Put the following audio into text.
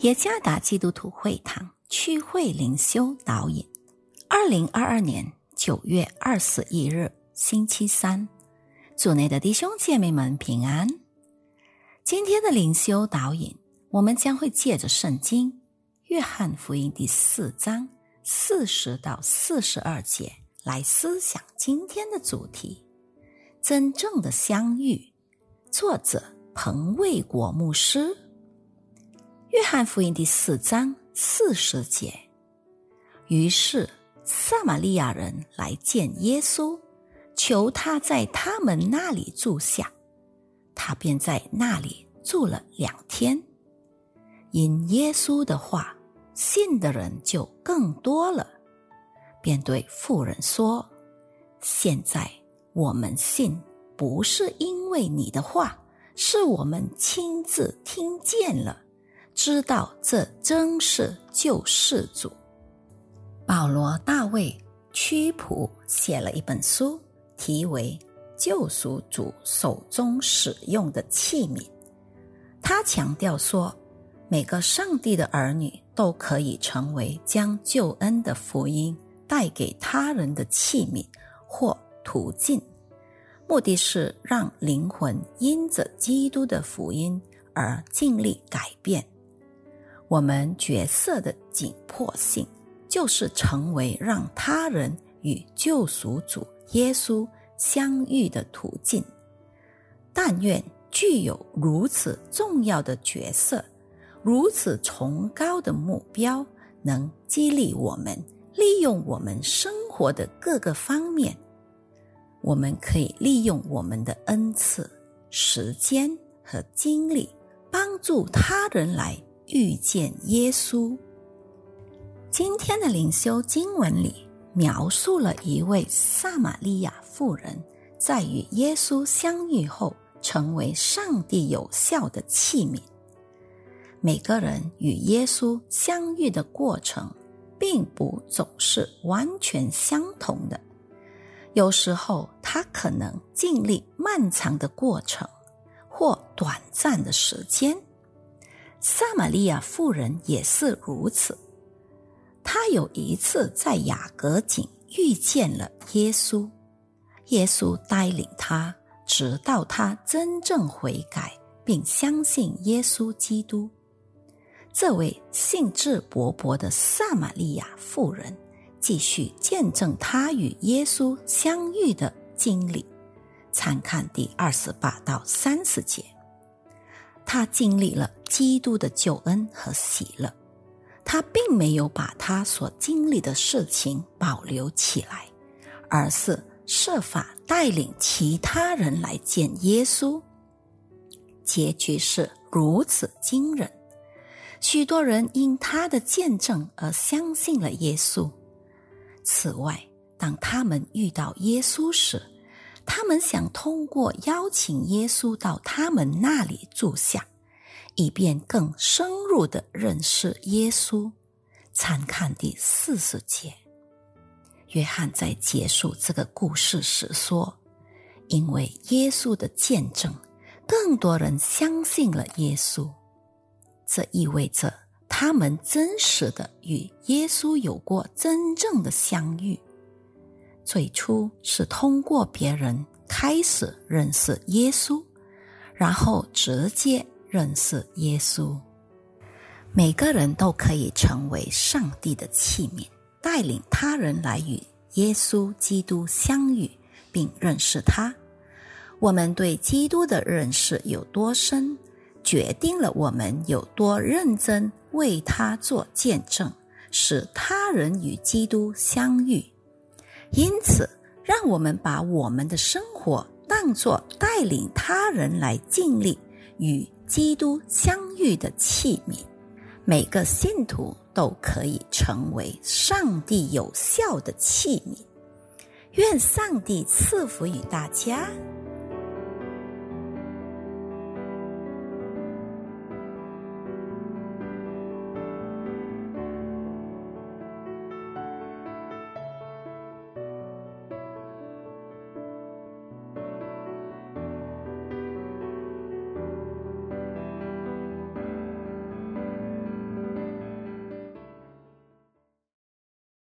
耶加达基督徒会堂区会灵修导引，二零二二年九月二十一日星期三，主内的弟兄姐妹们平安。今天的灵修导引，我们将会借着圣经《约翰福音》第四章四十到四十二节来思想今天的主题：真正的相遇。作者彭卫国牧师。约翰福音第四章四十节，于是撒玛利亚人来见耶稣，求他在他们那里住下。他便在那里住了两天。因耶稣的话，信的人就更多了，便对妇人说：“现在我们信，不是因为你的话，是我们亲自听见了。”知道这真是救世主。保罗大卫屈普写了一本书，题为《救赎主手中使用的器皿》。他强调说，每个上帝的儿女都可以成为将救恩的福音带给他人的器皿或途径，目的是让灵魂因着基督的福音而尽力改变。我们角色的紧迫性，就是成为让他人与救赎主耶稣相遇的途径。但愿具有如此重要的角色、如此崇高的目标，能激励我们利用我们生活的各个方面。我们可以利用我们的恩赐、时间和精力，帮助他人来。遇见耶稣。今天的灵修经文里描述了一位撒玛利亚妇人在与耶稣相遇后，成为上帝有效的器皿。每个人与耶稣相遇的过程，并不总是完全相同的。有时候，他可能经历漫长的过程，或短暂的时间。撒玛利亚妇人也是如此。她有一次在雅各井遇见了耶稣，耶稣带领她，直到她真正悔改并相信耶稣基督。这位兴致勃勃的撒玛利亚妇人继续见证她与耶稣相遇的经历，参看第二十八到三十节。他经历了基督的救恩和喜乐，他并没有把他所经历的事情保留起来，而是设法带领其他人来见耶稣。结局是如此惊人，许多人因他的见证而相信了耶稣。此外，当他们遇到耶稣时，他们想通过邀请耶稣到他们那里住下，以便更深入的认识耶稣。参看第四十节。约翰在结束这个故事时说：“因为耶稣的见证，更多人相信了耶稣。这意味着他们真实的与耶稣有过真正的相遇。”最初是通过别人开始认识耶稣，然后直接认识耶稣。每个人都可以成为上帝的器皿，带领他人来与耶稣基督相遇并认识他。我们对基督的认识有多深，决定了我们有多认真为他做见证，使他人与基督相遇。因此，让我们把我们的生活当作带领他人来尽力与基督相遇的器皿。每个信徒都可以成为上帝有效的器皿。愿上帝赐福于大家。